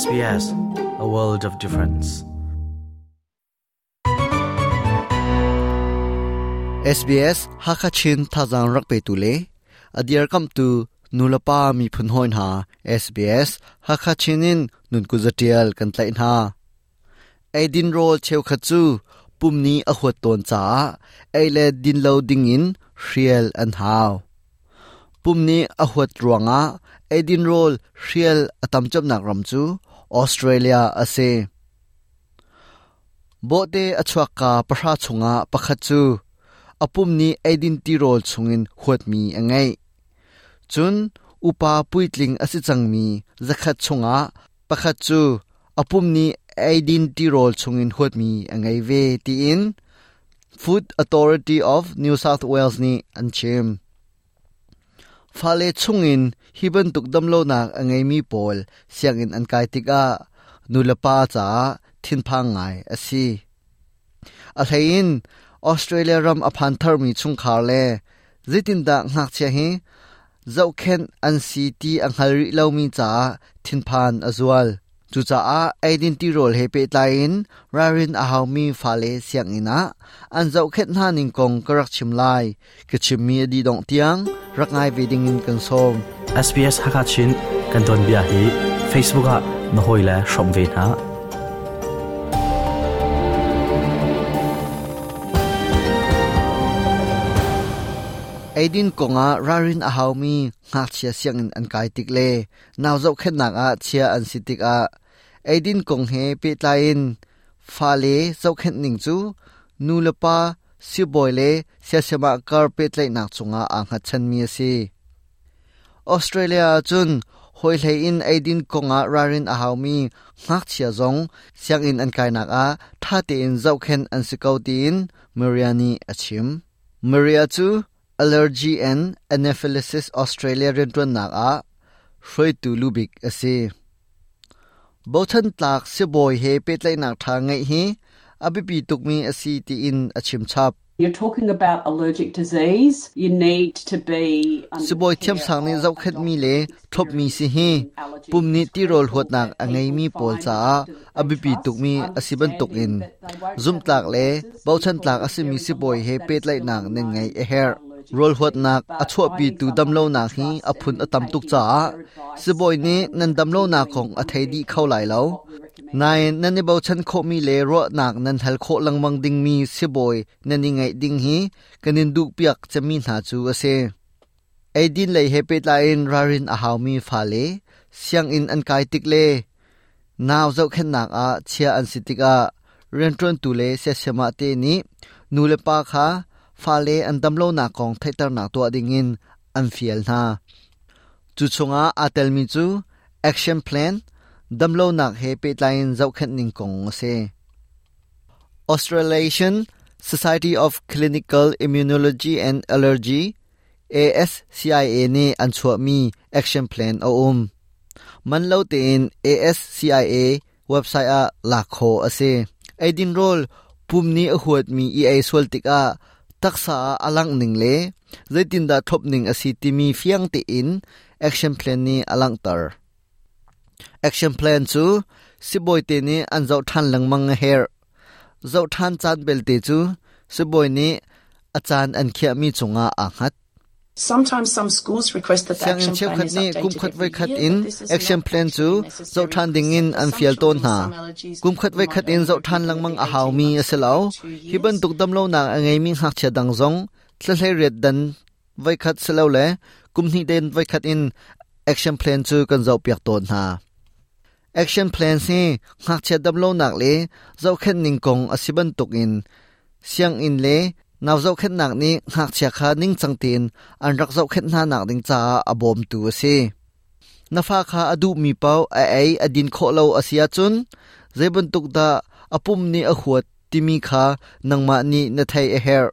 SBS a world of difference SBS Hakachin Thazang Rakpe Tule Adir Kam Tu Nulapa Mi Phun Hoin Ha SBS Hakachinin Nun Kuzatial Kan Tlain Ha Aidin Rol Cheu Khachu Pumni a huat ton cha Aile din lo dingin Riel an How Pumni a ruanga edin roll Riel atamchop nak ram chu Australia ase. Bote achwa ka pasha chunga pakha chu apumni edin identity role chungin huat mi angai chun, upa puitling asi changmi zakhat chunga pakha chu apumni edin identity role chungin huat mi angai ve ti in Food Authority of New South Wales ni anchem phale chungin, hiban tukdam lo nak angai mi pol siangin an kai tika nulapa cha, thin pha ngai asi a thain Australia ram aphan thar mi chung khar le, zitin da ngak che hi zau khen an si ti ang hal ri lo mi cha, thin phan azwal chu cha a identity role he pe tain rarin a hau mi fa le siang ina. An zau khet na ning kong karak chim lai. Ke chim mi di dong tiang rak ngai ve ding in kan som. SBS Hakachin kan don bia hi Facebook a na hoi la shom ve na. Aidin konga rarin a haumi ngak chia siang in an kai tik le. Naw zau khet nak a chia an sitik a aidin kong he pe tlain fa le zau khet ning chu, nu lapa si boy le sia sema kar pe tlai nak chunga ang ha chan mi si. Australia chun, hoi hlei in aidin konga rarin a haumi ngak chia zong siang in an kai nak a, tha te in zau khen an sikau tin mariani achim maria chu, Allergy and Anaphylaxis Australia rin tuan nak a hroi tu lubik ase Bothan tlak se boy he petlai nak tha ngai hi abipi tukmi asi ti in achim chap You're talking about allergic disease. You need to be. se boy thiam sang ni zau khat mi le thop mi si hi pum ni ti rol hot nak angai mi pol cha abipi tukmi asiban tuk in zum tlak le bothan tlak asimi si boy he petlai nak nen ngai a hair rol huat nak a chua pi tu dam lo na hi a phun a tam tuk cha si boy ni nan dam lo na khong a thei di khau lai lo nai nan ni bo chan kho mi le ro nak nan hal kho lang mang ding mi si boy nan ni ngai ding hi kanin duk piak chami na chu ase ai din lei he pe la in rarin a haw mi fa le siang in an kai tik le naw zau khen nak a chia an sitika ren tron tu le se sema te ni nu le pa kha fa le an dam lo na kong thaitar na to ding in, an fiel na. Chu chunga atel mi chu, action plan, dam lo nak he pe line zau khat ning kong se. Australasian Society of Clinical Immunology and Allergy ASCIA ni an chua mi action plan o um. Man lo te in ASCIA website a lakho ase aidin rol pumni a huat mi e a swal a taksa alang ning le zaitin da thop ning asi timi fiang te in action plan ni alang tar action plan chu siboi te ni an zau than lang mang her zau than chan bel te chu siboi ni achan an khia mi chunga a khat Sometimes some schools request that the Siang in action chiu plan khat is ni vai every khat year, in action plan necessarily zau than ding in an some allergies kum khat vai might khat in be than lang every mang a 18 haw mi months asalo to two hi ban tuk dam lo na angai mi hak cha dang zong thlai red dan vai khat selo le kum ni den vai khat in action plan chu kan zau piak ton ha action plan si hak cha dam lo nak le zau khat ning kong asiban tuk in. Siang in le nào dấu khét nak ni ngạc chia kha ning changtin an rak dấu khét na nak ding cha abom tu si. Nafa kha adu mi pau, a ai adin kho lo asia chun. Zebun tuk da apum ni a huat timi kha nangma ni na thai a her.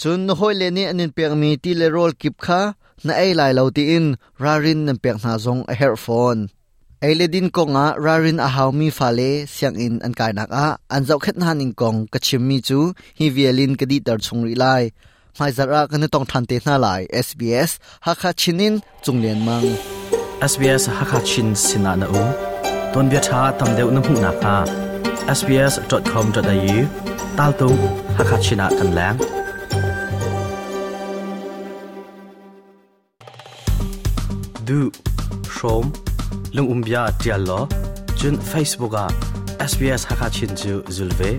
Chun no hoi le ni anin pek mi, ti le rol kip kha, na ai lai lo ti in. Rarin nan pek na zong a her phone ai le ko nga, rarin a mi fa le siang in an kai nak a. An zau khet na ning kong, ka chim mi chu, hi violin ka di tar chung ri lai. Mai zara kan tong than te na lai sbs ha kha chinin, chung len mang. SBS Hakachin sina na u. Ton bia tha tam deuh na hmu na kha sbs.com.au tal tu hakachina kan lang du shom lung umbia tial lo chun facebook a sbs hakachin chu zulve